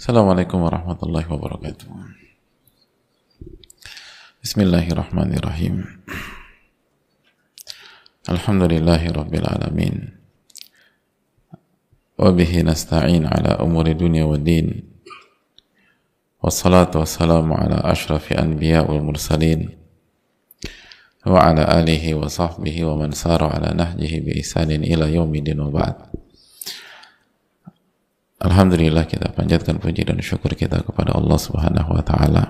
Assalamualaikum warahmatullahi wabarakatuh. Bismillahirrahmanirrahim. Alhamdulillahi rabbil alamin. Wabihi nasta'in ala umuri dunia wa din. Wassalatu wassalamu ala ashrafi anbiya wal mursalin. Wa ala alihi wa sahbihi wa man sara ala nahjihi bi isanin ila yaumidin wa ba'd. Alhamdulillah kita panjatkan puji dan syukur kita kepada Allah Subhanahu wa taala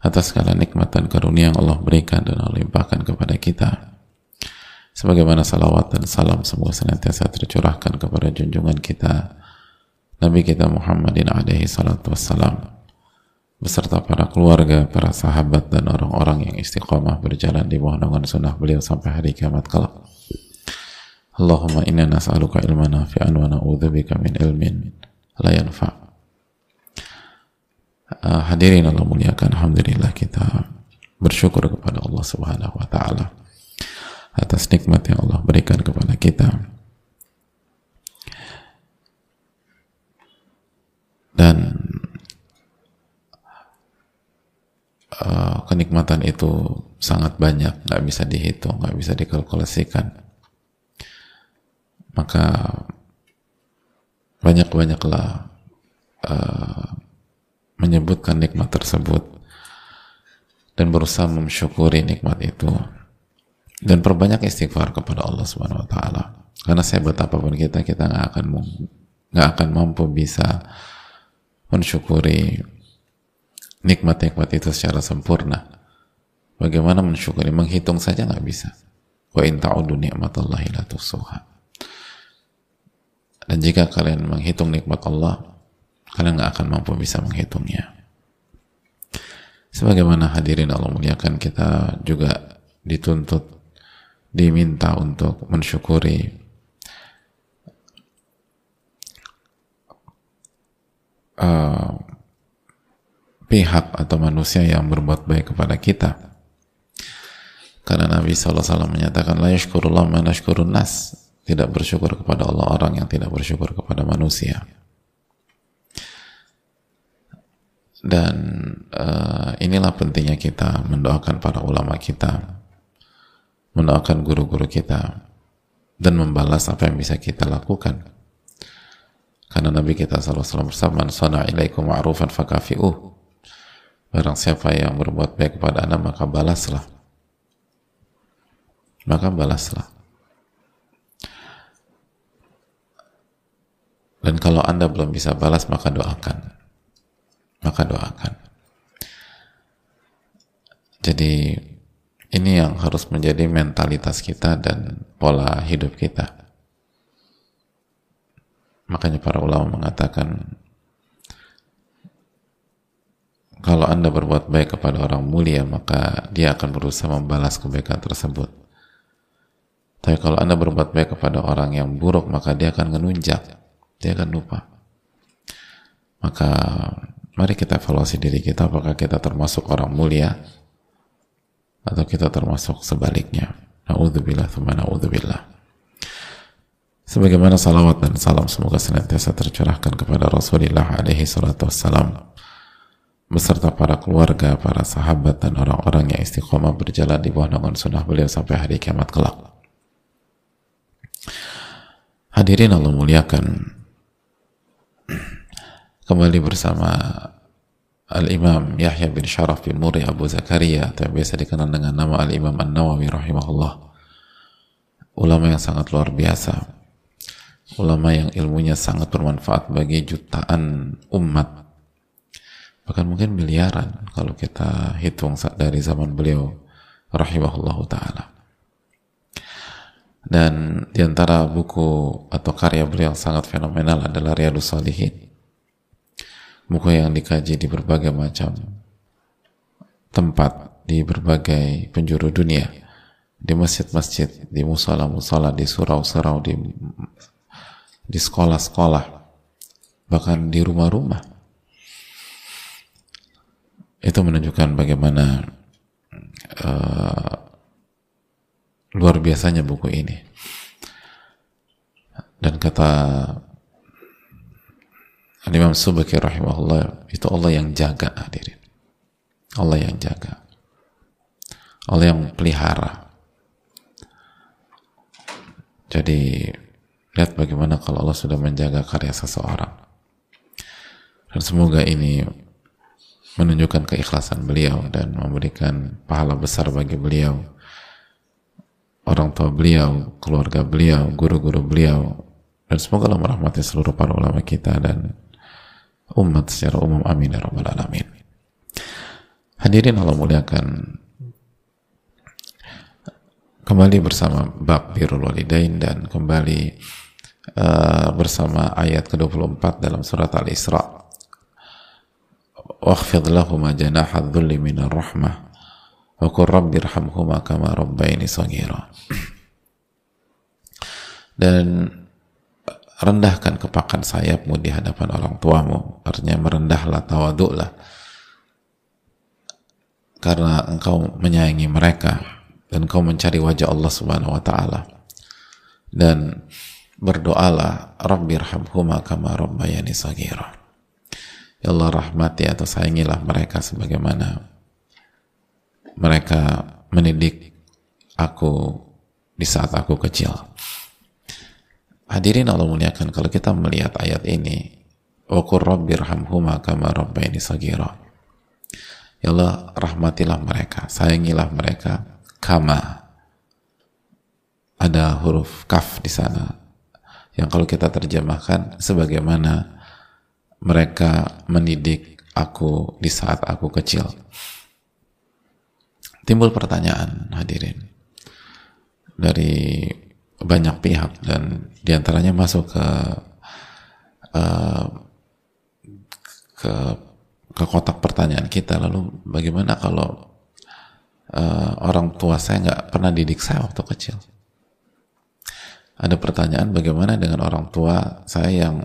atas segala nikmat dan karunia yang Allah berikan dan Allah limpahkan kepada kita. Sebagaimana salawat dan salam semoga senantiasa tercurahkan kepada junjungan kita Nabi kita Muhammadin alaihi salatu wassalam beserta para keluarga, para sahabat dan orang-orang yang istiqomah berjalan di bawah naungan sunnah beliau sampai hari kiamat kelak. Allahumma inna nas'aluka ilman nafi'an wa na'udzubika min ilmin la yanfa. Uh, hadirin Allah muliakan alhamdulillah kita bersyukur kepada Allah Subhanahu wa taala atas nikmat yang Allah berikan kepada kita. Dan uh, kenikmatan itu sangat banyak, nggak bisa dihitung, nggak bisa dikalkulasikan maka banyak-banyaklah uh, menyebutkan nikmat tersebut dan berusaha mensyukuri nikmat itu. Dan perbanyak istighfar kepada Allah Subhanahu wa taala. Karena saya betapapun kita kita nggak akan nggak akan mampu bisa mensyukuri nikmat-nikmat itu secara sempurna. Bagaimana mensyukuri? Menghitung saja nggak bisa. Wa in ta'udu ni'matallahi la tuhsuha dan jika kalian menghitung nikmat Allah, kalian nggak akan mampu bisa menghitungnya. Sebagaimana hadirin Allah muliakan kita juga dituntut, diminta untuk mensyukuri uh, pihak atau manusia yang berbuat baik kepada kita. Karena Nabi SAW menyatakan, La yashkurullah ma nas tidak bersyukur kepada Allah orang yang tidak bersyukur kepada manusia. Dan uh, inilah pentingnya kita mendoakan para ulama kita mendoakan guru-guru kita dan membalas apa yang bisa kita lakukan. Karena Nabi kita SAW bersama sana ilaikum ma'rufan fakafi'uh. Barang siapa yang berbuat baik kepada anda maka balaslah. Maka balaslah Dan kalau Anda belum bisa balas, maka doakan. Maka doakan. Jadi, ini yang harus menjadi mentalitas kita dan pola hidup kita. Makanya para ulama mengatakan, kalau Anda berbuat baik kepada orang mulia, maka dia akan berusaha membalas kebaikan tersebut. Tapi kalau Anda berbuat baik kepada orang yang buruk, maka dia akan menunjak dia akan lupa. Maka mari kita evaluasi diri kita apakah kita termasuk orang mulia atau kita termasuk sebaliknya. Na'udzubillah thumma na'udzubillah. Sebagaimana salawat dan salam semoga senantiasa tercurahkan kepada Rasulullah alaihi salatu wassalam beserta para keluarga, para sahabat dan orang-orang yang istiqomah berjalan di bawah naungan sunnah beliau sampai hari kiamat kelak. Hadirin Allah muliakan, kembali bersama Al-Imam Yahya bin Sharaf bin Muri Abu Zakaria atau yang biasa dikenal dengan nama Al-Imam An-Nawawi rahimahullah. Ulama yang sangat luar biasa. Ulama yang ilmunya sangat bermanfaat bagi jutaan umat. Bahkan mungkin miliaran kalau kita hitung dari zaman beliau rahimahullah ta'ala dan di antara buku atau karya beliau yang sangat fenomenal adalah Riyadus Salihin. Buku yang dikaji di berbagai macam tempat di berbagai penjuru dunia. Di masjid-masjid di musola-musola di surau-surau di di sekolah-sekolah bahkan di rumah-rumah. Itu menunjukkan bagaimana uh, luar biasanya buku ini. Dan kata Imam Subaki rahimahullah itu Allah yang jaga hadirin. Allah yang jaga. Allah yang pelihara. Jadi lihat bagaimana kalau Allah sudah menjaga karya seseorang. Dan semoga ini menunjukkan keikhlasan beliau dan memberikan pahala besar bagi beliau orang tua beliau, keluarga beliau, guru-guru beliau, dan semoga Allah merahmati seluruh para ulama kita dan umat secara umum. Amin ya alamin. Hadirin Allah muliakan. Kembali bersama bab Birul walidain dan kembali uh, bersama ayat ke-24 dalam surat Al-Isra. Wakhfid lahuma جَنَاحَ dhulli مِنَ الرَّحْمَةِ wa qur rabbi kama rabbayani dan rendahkan kepakan sayapmu di hadapan orang tuamu. Artinya merendahlah tawaduklah. Karena engkau menyayangi mereka dan engkau mencari wajah Allah Subhanahu wa taala. Dan berdoalah Rabbirhamhuma kama rabbayani saghira. Ya Allah rahmati atau sayangilah mereka sebagaimana mereka mendidik aku di saat aku kecil. Hadirin Allah muliakan kalau kita melihat ayat ini Wakur rabbirhamhuma kama rabbaini sagira Ya Allah rahmatilah mereka sayangilah mereka kama ada huruf kaf di sana yang kalau kita terjemahkan sebagaimana mereka mendidik aku di saat aku kecil timbul pertanyaan hadirin dari banyak pihak dan di antaranya masuk ke uh, ke ke kotak pertanyaan kita. Lalu bagaimana kalau uh, orang tua saya nggak pernah didik saya waktu kecil? Ada pertanyaan bagaimana dengan orang tua saya yang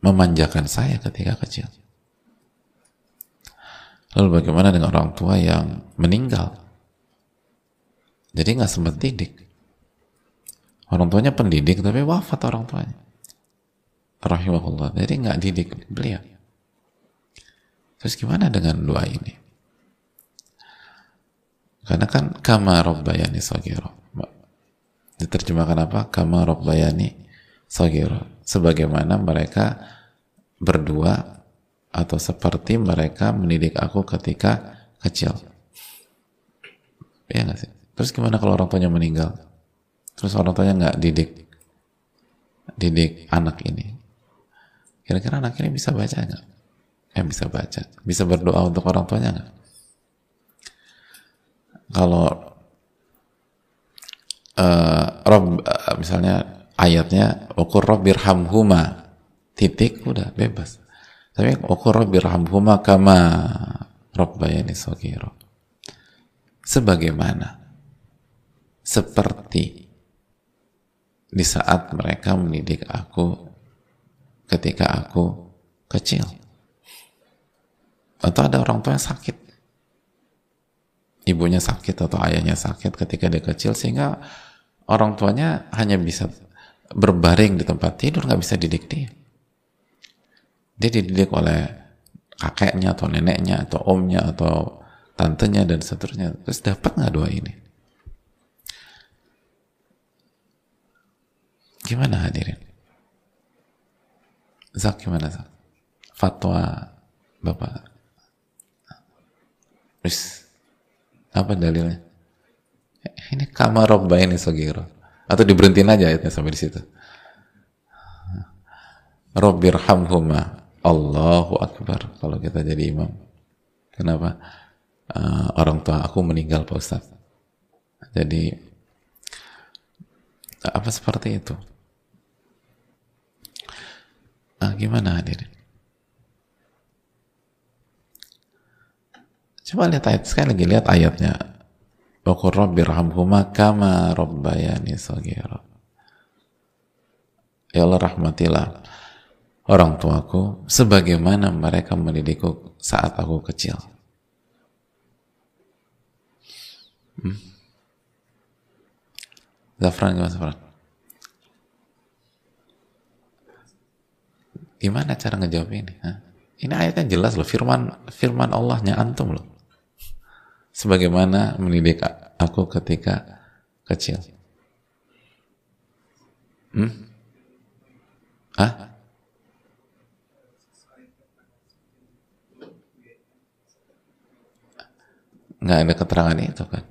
memanjakan saya ketika kecil lalu bagaimana dengan orang tua yang meninggal jadi nggak sempat didik Orang tuanya pendidik tapi wafat orang tuanya. Rahimahullah. Jadi nggak didik beliau. Terus gimana dengan doa ini? Karena kan kama robbayani sogiro. Diterjemahkan apa? Kama robbayani sogiro. Sebagaimana mereka berdua atau seperti mereka mendidik aku ketika kecil. Iya nggak sih? Terus gimana kalau orang tuanya meninggal? terus orang tuanya nggak didik didik anak ini kira-kira anak ini bisa baca nggak eh bisa baca bisa berdoa untuk orang tuanya nggak kalau uh, Rob uh, misalnya ayatnya ukur Robbirhamhuma titik udah bebas tapi ukur Robbirhamhuma kama Robbayani Sogiro sebagaimana seperti di saat mereka mendidik aku ketika aku kecil. Atau ada orang tua yang sakit. Ibunya sakit atau ayahnya sakit ketika dia kecil sehingga orang tuanya hanya bisa berbaring di tempat tidur, nggak bisa didik dia. Dia dididik oleh kakeknya atau neneknya atau omnya atau tantenya dan seterusnya. Terus dapat nggak doa ini? Gimana hadirin? Zak gimana Zak? Fatwa Bapak. Terus apa dalilnya? Ini kamar robba ini sogiro. Atau diberhentiin aja ayatnya sampai di situ. Rabbirhamhuma Allahu Akbar kalau kita jadi imam. Kenapa? Uh, orang tua aku meninggal Pak Ustaz. Jadi apa seperti itu? Ah, gimana hadirin? Coba lihat ayat sekali lagi lihat ayatnya. Wa qur rabbirhamhuma kama rabbayani shaghira. Ya Allah rahmatilah orang tuaku sebagaimana mereka mendidikku saat aku kecil. Hmm? Zafran gimana Zafran? Gimana cara ngejawab ini? Hah? Ini ayatnya jelas loh, firman firman Allahnya antum loh. Sebagaimana mendidik aku ketika kecil. Hmm? Hah? Nggak ada keterangan itu kan.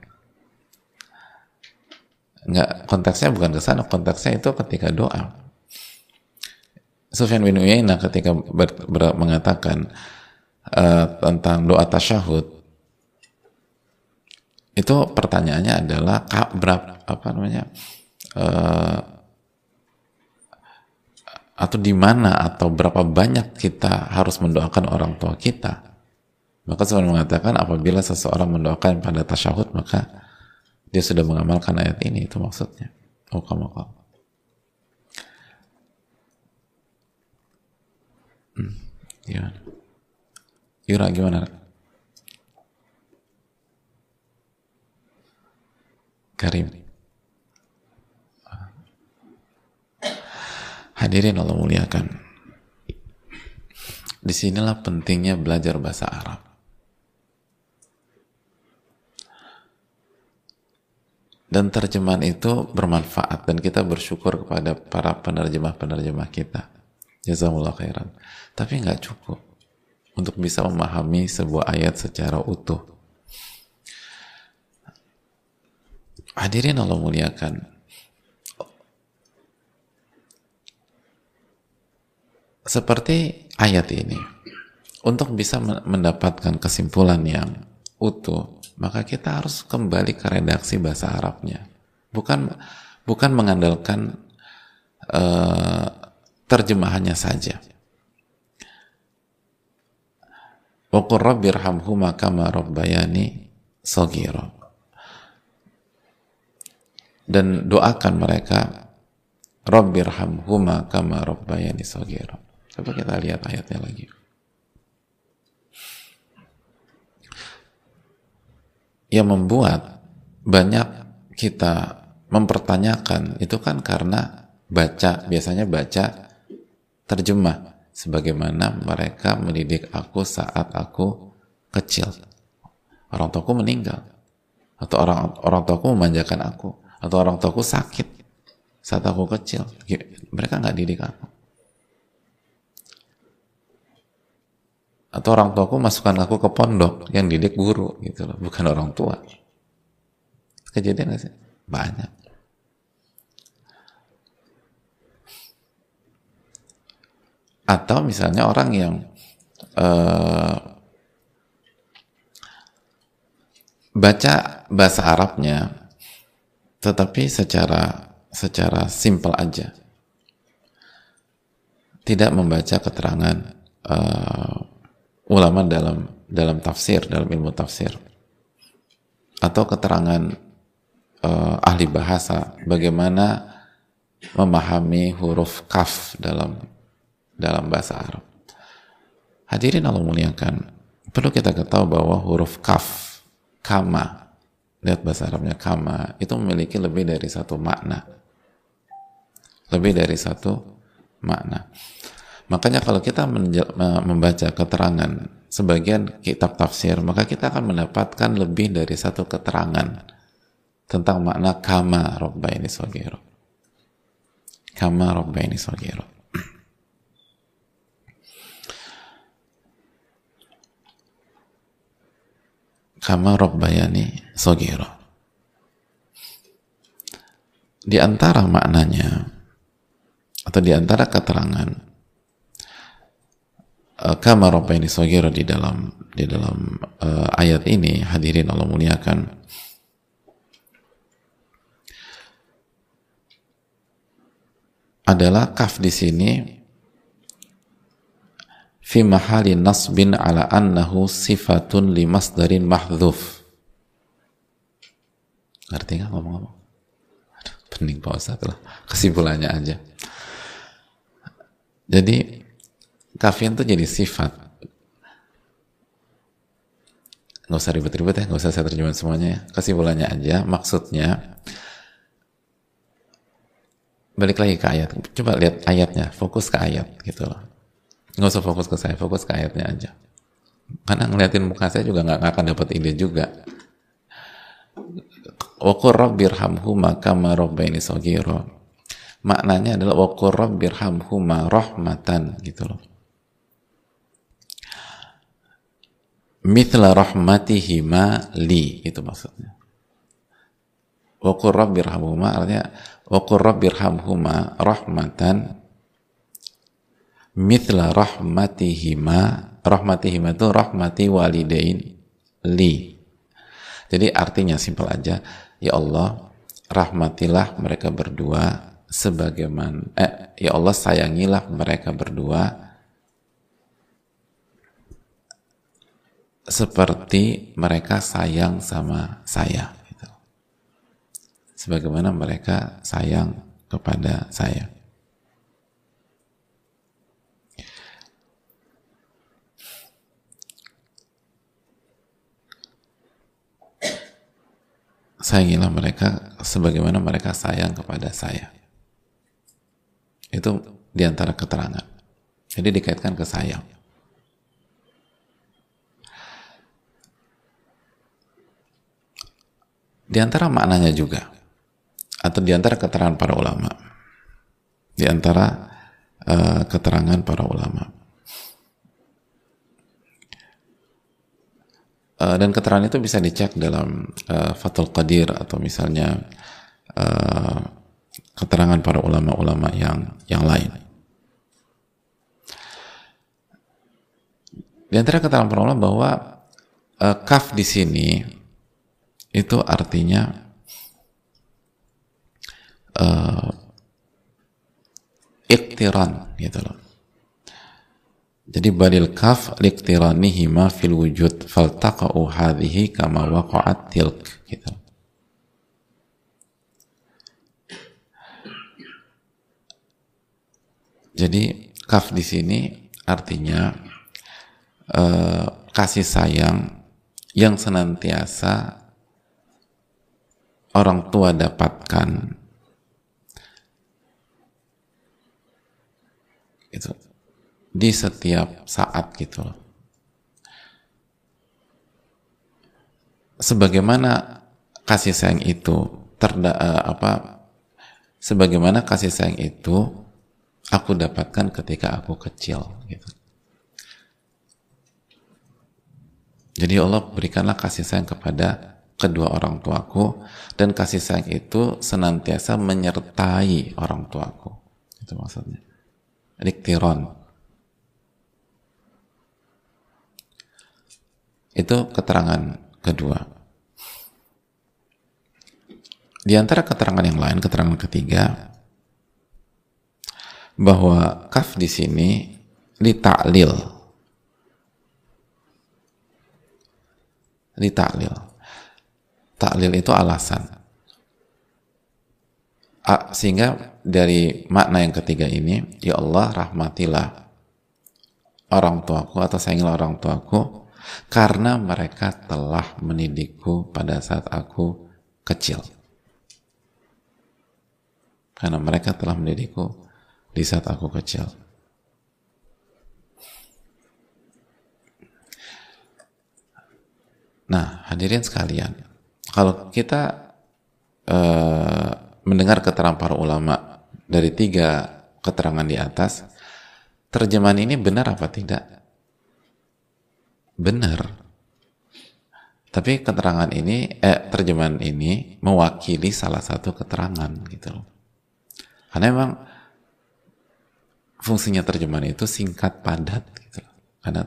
Nggak, konteksnya bukan ke sana, konteksnya itu ketika doa. Sufyan bin Uyainah ketika ber, ber, mengatakan uh, tentang doa tasyahud itu pertanyaannya adalah berapa apa namanya uh, atau di mana atau berapa banyak kita harus mendoakan orang tua kita maka saya mengatakan apabila seseorang mendoakan pada tasyahud maka dia sudah mengamalkan ayat ini itu maksudnya oh kamu Hmm, gimana? Yura gimana? Karim. Hadirin Allah muliakan. Di sinilah pentingnya belajar bahasa Arab. Dan terjemahan itu bermanfaat dan kita bersyukur kepada para penerjemah-penerjemah kita. Jazakumullah khairan. Tapi nggak cukup untuk bisa memahami sebuah ayat secara utuh. Hadirin Allah muliakan. Seperti ayat ini, untuk bisa mendapatkan kesimpulan yang utuh, maka kita harus kembali ke redaksi bahasa Arabnya. Bukan bukan mengandalkan uh, terjemahannya saja. Wa qur rabbirhamhuma kama saghira. Dan doakan mereka rabbirhamhuma kama rabbayani saghira. Coba kita lihat ayatnya lagi. Yang membuat banyak kita mempertanyakan itu kan karena baca biasanya baca terjemah sebagaimana mereka mendidik aku saat aku kecil. Orang tuaku meninggal atau orang orang tuaku memanjakan aku atau orang tuaku sakit saat aku kecil. Mereka nggak didik aku. Atau orang tuaku masukkan aku ke pondok yang didik guru gitu loh, bukan orang tua. Kejadian gak sih? Banyak. atau misalnya orang yang uh, baca bahasa Arabnya tetapi secara secara simpel aja tidak membaca keterangan uh, ulama dalam dalam tafsir dalam ilmu tafsir atau keterangan uh, ahli bahasa bagaimana memahami huruf kaf dalam dalam bahasa Arab. Hadirin Allah muliakan, perlu kita ketahui bahwa huruf kaf, kama, lihat bahasa Arabnya kama, itu memiliki lebih dari satu makna. Lebih dari satu makna. Makanya kalau kita membaca keterangan sebagian kitab tafsir, maka kita akan mendapatkan lebih dari satu keterangan tentang makna kama robbaini sogiro. Kama robbaini sogiro. kama rabbayani sogiro. Di antara maknanya atau di antara keterangan uh, kama rabbayani sogiro di dalam di dalam uh, ayat ini hadirin Allah muliakan. Adalah kaf di sini fi mahali nasbin ala annahu sifatun li masdarin mahdhuf. Ngerti nggak ngomong-ngomong? Pening Pak Ustaz lah. Kesimpulannya aja. Jadi kafian itu jadi sifat. Nggak usah ribet-ribet ya nggak usah saya terjemahin semuanya ya. Kesimpulannya aja maksudnya balik lagi ke ayat. Coba lihat ayatnya fokus ke ayat gitu loh. Nggak usah fokus ke saya fokus ke ayatnya aja. Karena ngeliatin muka saya juga nggak akan dapat ide juga. Wakur rabbirhamhuma kama rabbaini saghira. Maknanya adalah wakur rabbirhamhuma rahmatan gitu loh. Mithla rahmatihima li itu maksudnya. Wakur rabbirhamhuma artinya wakur rabbirhamhuma rahmatan mithla rahmatihima rahmatihima itu rahmati walidain li jadi artinya simpel aja, ya Allah, rahmatilah mereka berdua sebagaimana eh ya Allah sayangilah mereka berdua seperti mereka sayang sama saya gitu. sebagaimana mereka sayang kepada saya sayangilah mereka sebagaimana mereka sayang kepada saya. Itu di antara keterangan. Jadi dikaitkan ke sayang. Di antara maknanya juga, atau di antara keterangan para ulama, di antara uh, keterangan para ulama, Eh, dan keterangan itu bisa dicek dalam uh, Fathul Qadir atau misalnya uh, keterangan para ulama-ulama yang yang lain. Di antara keterangan para ulama bahwa uh, kaf di sini itu artinya uh, iktiran gitu loh. Jadi badil kaf ma fil wujud faltaqa'u hadhihi kama waqa'at tilk gitu. Jadi kaf di sini artinya uh, kasih sayang yang senantiasa orang tua dapatkan itu di setiap saat gitu loh. Sebagaimana kasih sayang itu terda uh, apa sebagaimana kasih sayang itu aku dapatkan ketika aku kecil gitu. Jadi Allah berikanlah kasih sayang kepada kedua orang tuaku dan kasih sayang itu senantiasa menyertai orang tuaku. Itu maksudnya. Diktiron. Itu keterangan kedua. Di antara keterangan yang lain, keterangan ketiga, bahwa kaf di sini ditaklil. Ditaklil. Taklil itu alasan. Sehingga dari makna yang ketiga ini, ya Allah rahmatilah orang tuaku atau sayangilah orang tuaku karena mereka telah mendidikku pada saat aku kecil. Karena mereka telah mendidikku di saat aku kecil. Nah, hadirin sekalian, kalau kita uh, mendengar keterangan para ulama dari tiga keterangan di atas, terjemahan ini benar apa tidak? benar. Tapi keterangan ini, eh, terjemahan ini mewakili salah satu keterangan gitu loh. Karena memang fungsinya terjemahan itu singkat padat gitu loh. Karena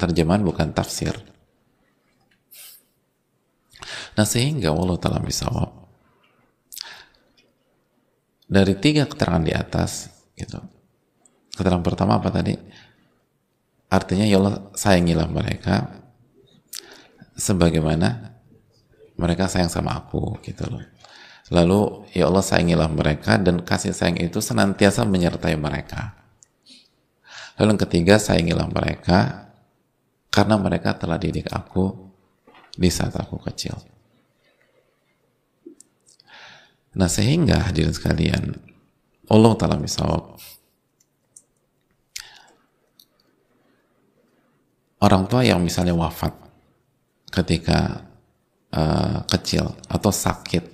terjemahan bukan tafsir. Nah sehingga Allah telah bisawab dari tiga keterangan di atas gitu. Keterangan pertama apa tadi? Artinya ya Allah sayangilah mereka sebagaimana mereka sayang sama aku gitu loh. Lalu ya Allah sayangilah mereka dan kasih sayang itu senantiasa menyertai mereka. Lalu yang ketiga sayangilah mereka karena mereka telah didik aku di saat aku kecil. Nah sehingga hadirin sekalian Allah Ta'ala misal orang tua yang misalnya wafat ketika uh, kecil atau sakit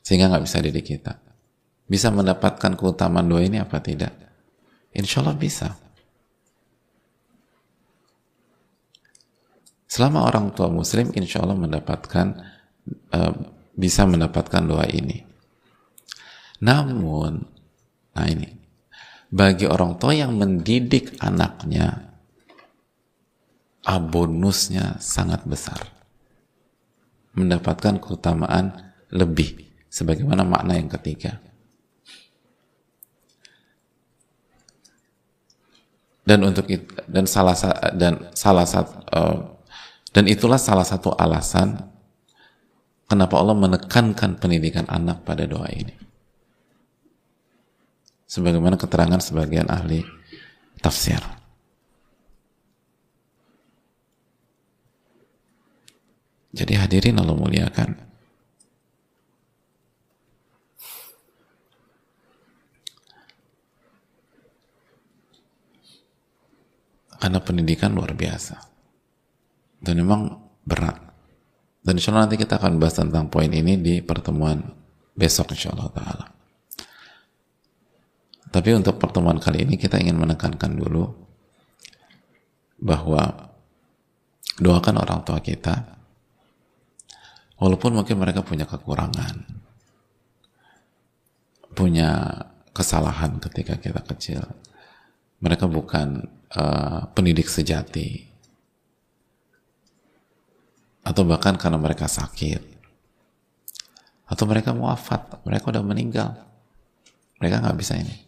sehingga nggak bisa didik kita bisa mendapatkan keutamaan doa ini apa tidak? Insya Allah bisa. Selama orang tua muslim insya Allah mendapatkan uh, bisa mendapatkan doa ini. Namun, nah ini, bagi orang tua yang mendidik anaknya, ah, bonusnya sangat besar. Mendapatkan keutamaan lebih, sebagaimana makna yang ketiga. dan untuk itu, dan salah dan salah satu uh, dan itulah salah satu alasan kenapa Allah menekankan pendidikan anak pada doa ini. Sebagaimana keterangan sebagian ahli tafsir. Jadi hadirin Allah muliakan. Karena pendidikan luar biasa. Dan memang berat. Dan insya Allah nanti kita akan bahas tentang poin ini di pertemuan besok insya Allah. Tapi untuk pertemuan kali ini kita ingin menekankan dulu bahwa doakan orang tua kita walaupun mungkin mereka punya kekurangan punya kesalahan ketika kita kecil mereka bukan uh, pendidik sejati. Atau bahkan karena mereka sakit. Atau mereka wafat mereka udah meninggal. Mereka nggak bisa ini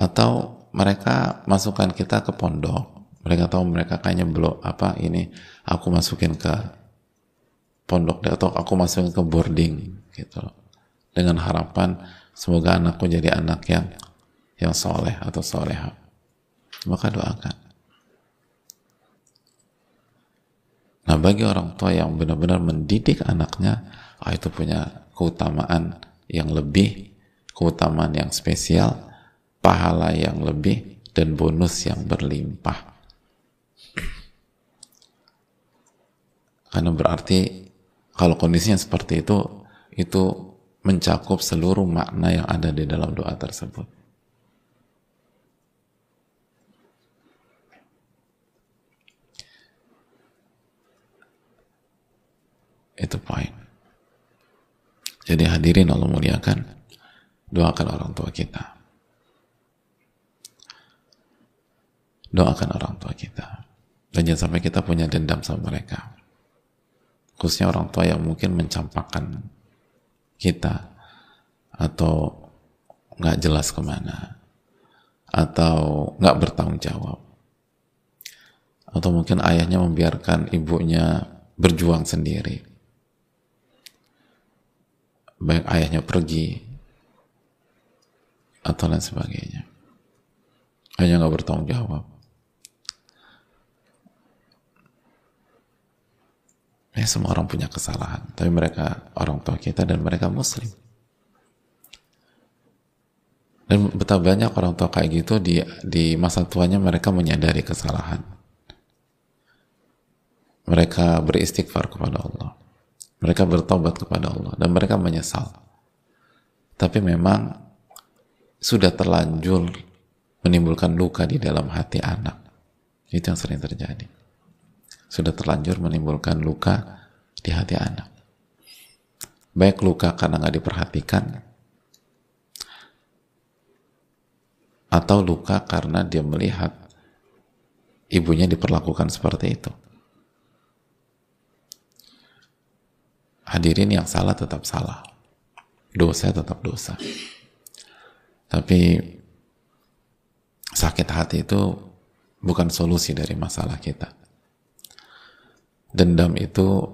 atau mereka masukkan kita ke pondok. Mereka tahu mereka kayaknya belum apa ini? Aku masukin ke pondok atau aku masukin ke boarding gitu dengan harapan semoga anakku jadi anak yang yang soleh atau soleha. Maka doakan. Nah bagi orang tua yang benar-benar mendidik anaknya oh, itu punya keutamaan yang lebih keutamaan yang spesial pahala yang lebih dan bonus yang berlimpah karena berarti kalau kondisinya seperti itu itu mencakup seluruh makna yang ada di dalam doa tersebut Itu poin. Jadi hadirin Allah muliakan, doakan orang tua kita. Doakan orang tua kita. Dan jangan sampai kita punya dendam sama mereka. Khususnya orang tua yang mungkin mencampakkan kita atau nggak jelas ke mana. Atau nggak bertanggung jawab. Atau mungkin ayahnya membiarkan ibunya berjuang sendiri. Baik ayahnya pergi atau lain sebagainya. Hanya nggak bertanggung jawab ya semua orang punya kesalahan tapi mereka orang tua kita dan mereka muslim dan betapa banyak orang tua kayak gitu di di masa tuanya mereka menyadari kesalahan mereka beristighfar kepada Allah mereka bertobat kepada Allah dan mereka menyesal. Tapi memang sudah terlanjur menimbulkan luka di dalam hati anak. Itu yang sering terjadi. Sudah terlanjur menimbulkan luka di hati anak. Baik luka karena nggak diperhatikan, atau luka karena dia melihat ibunya diperlakukan seperti itu. hadirin yang salah tetap salah dosa tetap dosa tapi sakit hati itu bukan solusi dari masalah kita dendam itu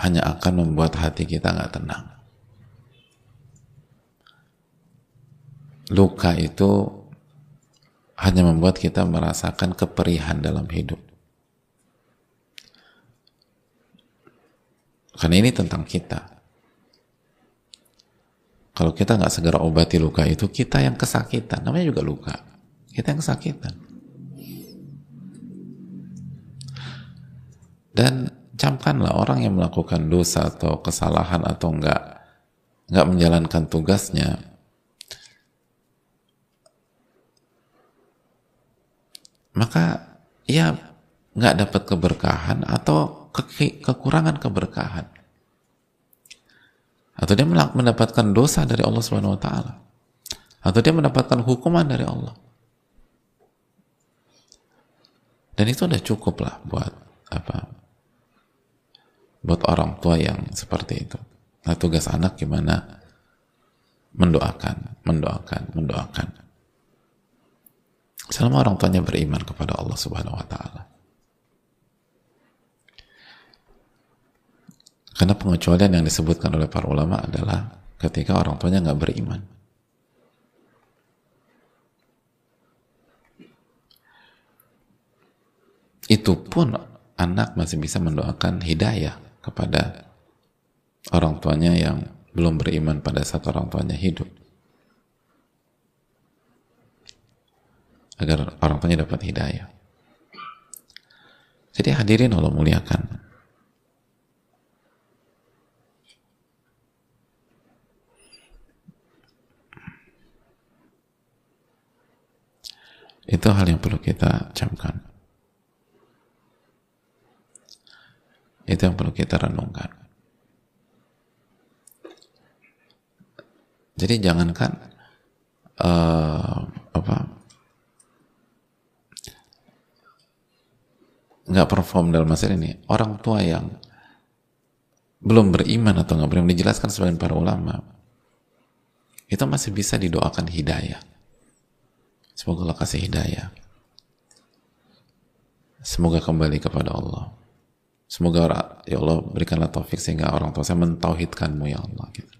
hanya akan membuat hati kita nggak tenang luka itu hanya membuat kita merasakan keperihan dalam hidup Karena ini tentang kita. Kalau kita nggak segera obati luka itu, kita yang kesakitan. Namanya juga luka. Kita yang kesakitan. Dan camkanlah orang yang melakukan dosa atau kesalahan atau enggak enggak menjalankan tugasnya. Maka ia nggak dapat keberkahan atau ke kekurangan keberkahan. Atau dia mendapatkan dosa dari Allah Subhanahu wa taala. Atau dia mendapatkan hukuman dari Allah. Dan itu udah cukup lah buat apa buat orang tua yang seperti itu. Nah tugas anak gimana? Mendoakan mendoakan mendoakan. Selama orang tuanya beriman kepada Allah subhanahu wa ta'ala. Karena pengecualian yang disebutkan oleh para ulama adalah ketika orang tuanya nggak beriman. Itu pun anak masih bisa mendoakan hidayah kepada orang tuanya yang belum beriman pada saat orang tuanya hidup. Agar orang tuanya dapat hidayah. Jadi hadirin Allah muliakan. Itu hal yang perlu kita camkan Itu yang perlu kita renungkan. Jadi jangankan uh, apa nggak perform dalam masalah ini. Orang tua yang belum beriman atau nggak beriman dijelaskan sebagian para ulama itu masih bisa didoakan hidayah. Semoga Allah kasih hidayah. Semoga kembali kepada Allah Semoga ya Allah berikanlah taufik sehingga orang tua saya mentauhidkanmu ya Allah. Gitu.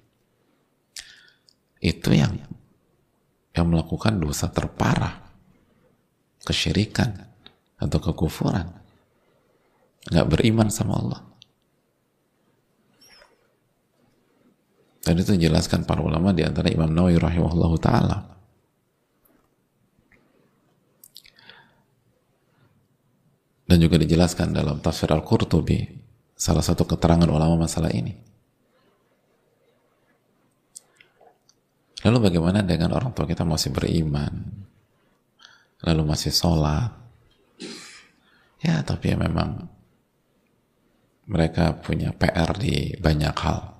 Itu yang yang melakukan dosa terparah, kesyirikan atau kekufuran, nggak beriman sama Allah. Dan itu dijelaskan para ulama di antara Imam Nawawi rahimahullah taala. Dan juga dijelaskan dalam tafsir Al-Qurtubi salah satu keterangan ulama masalah ini. Lalu bagaimana dengan orang tua kita masih beriman? Lalu masih sholat? Ya tapi ya memang mereka punya PR di banyak hal.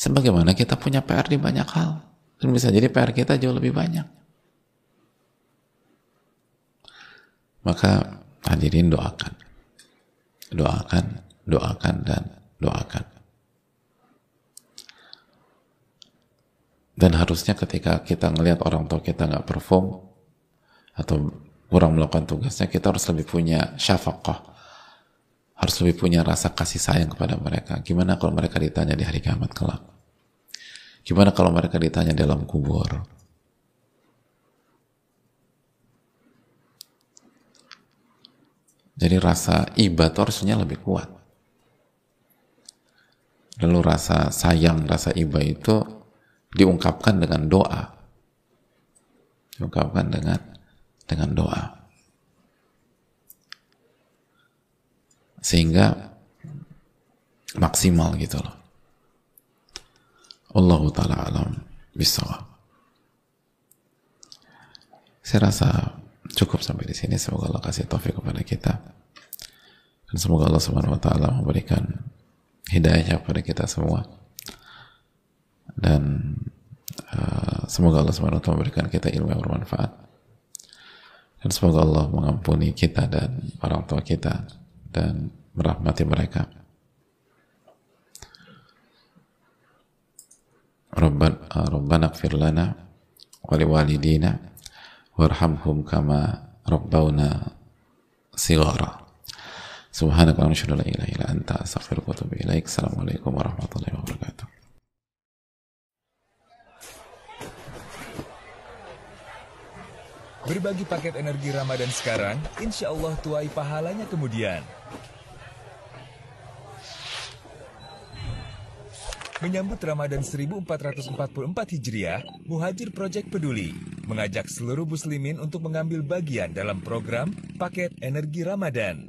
Sebagaimana kita punya PR di banyak hal dan bisa jadi PR kita jauh lebih banyak. Maka Hadirin doakan. Doakan, doakan, dan doakan. Dan harusnya ketika kita ngelihat orang tua kita nggak perform atau kurang melakukan tugasnya, kita harus lebih punya syafaqah. Harus lebih punya rasa kasih sayang kepada mereka. Gimana kalau mereka ditanya di hari kiamat kelak? Gimana kalau mereka ditanya dalam kubur? Jadi rasa iba itu harusnya lebih kuat. Lalu rasa sayang, rasa iba itu diungkapkan dengan doa. Diungkapkan dengan dengan doa. Sehingga maksimal gitu loh. Allah taala alam bisa. Saya rasa cukup sampai di sini. Semoga Allah kasih taufik kepada kita. Dan semoga Allah Subhanahu wa taala memberikan hidayah kepada kita semua. Dan uh, semoga Allah Subhanahu wa taala memberikan kita ilmu yang bermanfaat. Dan semoga Allah mengampuni kita dan orang tua kita dan merahmati mereka. Rabbana gfir lana wa liwalidina warhamhum kama rabbawna sigara subhanaka wa la ilaha illa anta astaghfiruka wa atubu ilaik. Assalamualaikum warahmatullahi wabarakatuh. Berbagi paket energi Ramadan sekarang, insya Allah tuai pahalanya kemudian. Menyambut Ramadan 1444 Hijriah, Muhajir Project Peduli mengajak seluruh muslimin untuk mengambil bagian dalam program Paket Energi Ramadan.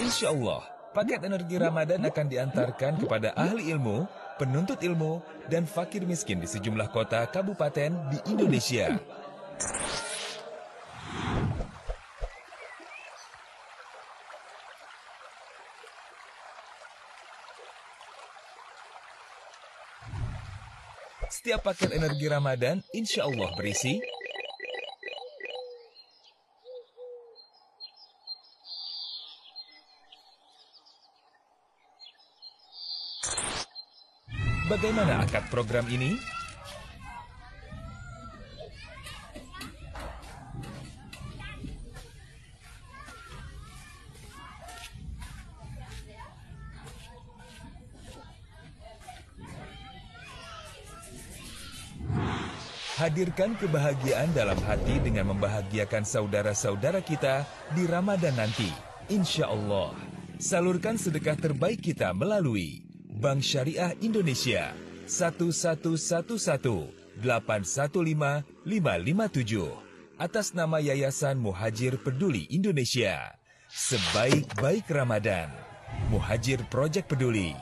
Insya Allah, paket energi Ramadan akan diantarkan kepada ahli ilmu, penuntut ilmu, dan fakir miskin di sejumlah kota kabupaten di Indonesia. Setiap paket energi Ramadan insya Allah berisi Bagaimana akad program ini? Hadirkan kebahagiaan dalam hati dengan membahagiakan saudara-saudara kita di Ramadan nanti. Insya Allah. Salurkan sedekah terbaik kita melalui Bank Syariah Indonesia 1111 815 557 atas nama Yayasan Muhajir Peduli Indonesia. Sebaik-baik Ramadan. Muhajir Project Peduli